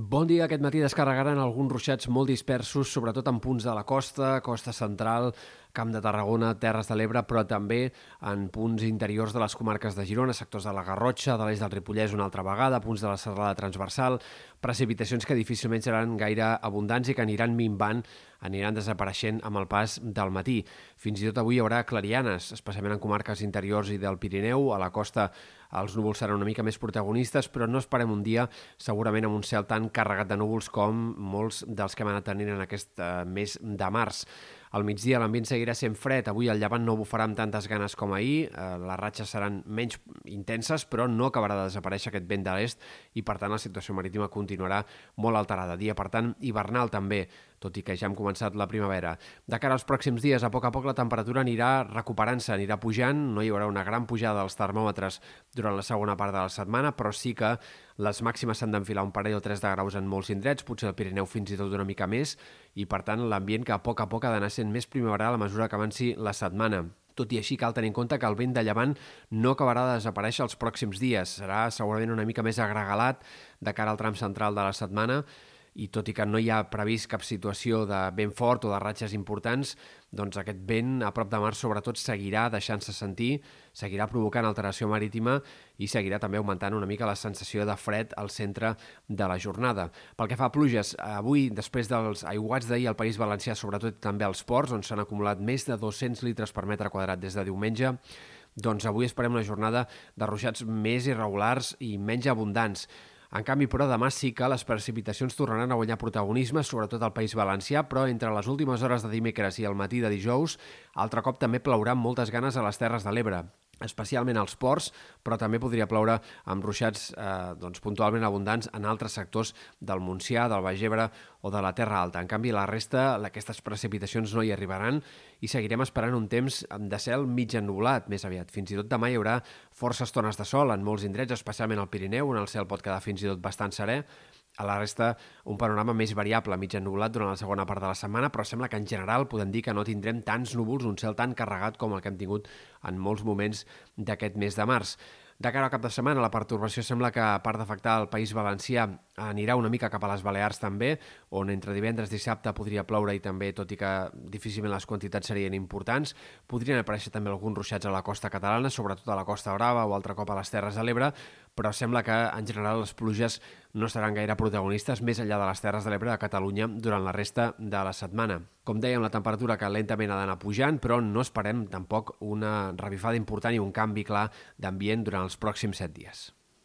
Bon dia. Aquest matí descarregaran alguns ruixats molt dispersos, sobretot en punts de la costa, costa central, Camp de Tarragona, Terres de l'Ebre, però també en punts interiors de les comarques de Girona, sectors de la Garrotxa, de l'eix del Ripollès una altra vegada, punts de la serralada transversal, precipitacions que difícilment seran gaire abundants i que aniran minvant, aniran desapareixent amb el pas del matí. Fins i tot avui hi haurà clarianes, especialment en comarques interiors i del Pirineu. A la costa els núvols seran una mica més protagonistes, però no esperem un dia segurament amb un cel tan carregat de núvols com molts dels que hem anat tenint en aquest eh, mes de març. Al migdia l'ambient seguirà sent fred. Avui el llevant no bufarà amb tantes ganes com ahir. Eh, les ratxes seran menys intenses, però no acabarà de desaparèixer aquest vent de l'est i, per tant, la situació marítima continuarà molt alterada. Dia, per tant, hivernal també, tot i que ja hem començat la primavera. De cara als pròxims dies, a poc a poc la temperatura anirà recuperant-se, anirà pujant. No hi haurà una gran pujada dels termòmetres durant la segona part de la setmana, però sí que les màximes s'han d'enfilar un parell o tres de graus en molts indrets, potser el Pirineu fins i tot una mica més, i per tant l'ambient que a poc a poc ha d'anar sent més primaveral a mesura que avanci la setmana. Tot i així, cal tenir en compte que el vent de llevant no acabarà de desaparèixer els pròxims dies. Serà segurament una mica més agregalat de cara al tram central de la setmana i tot i que no hi ha previst cap situació de vent fort o de ratxes importants, doncs aquest vent a prop de mar sobretot seguirà deixant-se sentir, seguirà provocant alteració marítima i seguirà també augmentant una mica la sensació de fred al centre de la jornada. Pel que fa a pluges, avui, després dels aiguats d'ahir al País Valencià, sobretot també als ports, on s'han acumulat més de 200 litres per metre quadrat des de diumenge, doncs avui esperem una jornada de ruixats més irregulars i menys abundants. En canvi, però, demà sí que les precipitacions tornaran a guanyar protagonisme, sobretot al País Valencià, però entre les últimes hores de dimecres i el matí de dijous, altre cop també plourà amb moltes ganes a les Terres de l'Ebre especialment als ports, però també podria ploure amb ruixats eh, doncs, puntualment abundants en altres sectors del Montsià, del Baix Ebre o de la Terra Alta. En canvi, la resta, aquestes precipitacions no hi arribaran i seguirem esperant un temps de cel mig ennublat més aviat. Fins i tot demà hi haurà força estones de sol en molts indrets, especialment al Pirineu, on el cel pot quedar fins i tot bastant serè, a la resta, un panorama més variable, mig ennublat durant la segona part de la setmana, però sembla que en general podem dir que no tindrem tants núvols, un cel tan carregat com el que hem tingut en molts moments d'aquest mes de març. De cara al cap de setmana, la pertorbació sembla que, a part d'afectar el País Valencià, anirà una mica cap a les Balears també, on entre divendres i dissabte podria ploure i també, tot i que difícilment les quantitats serien importants, podrien aparèixer també alguns ruixats a la costa catalana, sobretot a la Costa Brava o altre cop a les Terres de l'Ebre, però sembla que en general les pluges no seran gaire protagonistes més enllà de les Terres de l'Ebre de Catalunya durant la resta de la setmana. Com dèiem, la temperatura que lentament ha d'anar pujant, però no esperem tampoc una revifada important i un canvi clar d'ambient durant els pròxims set dies.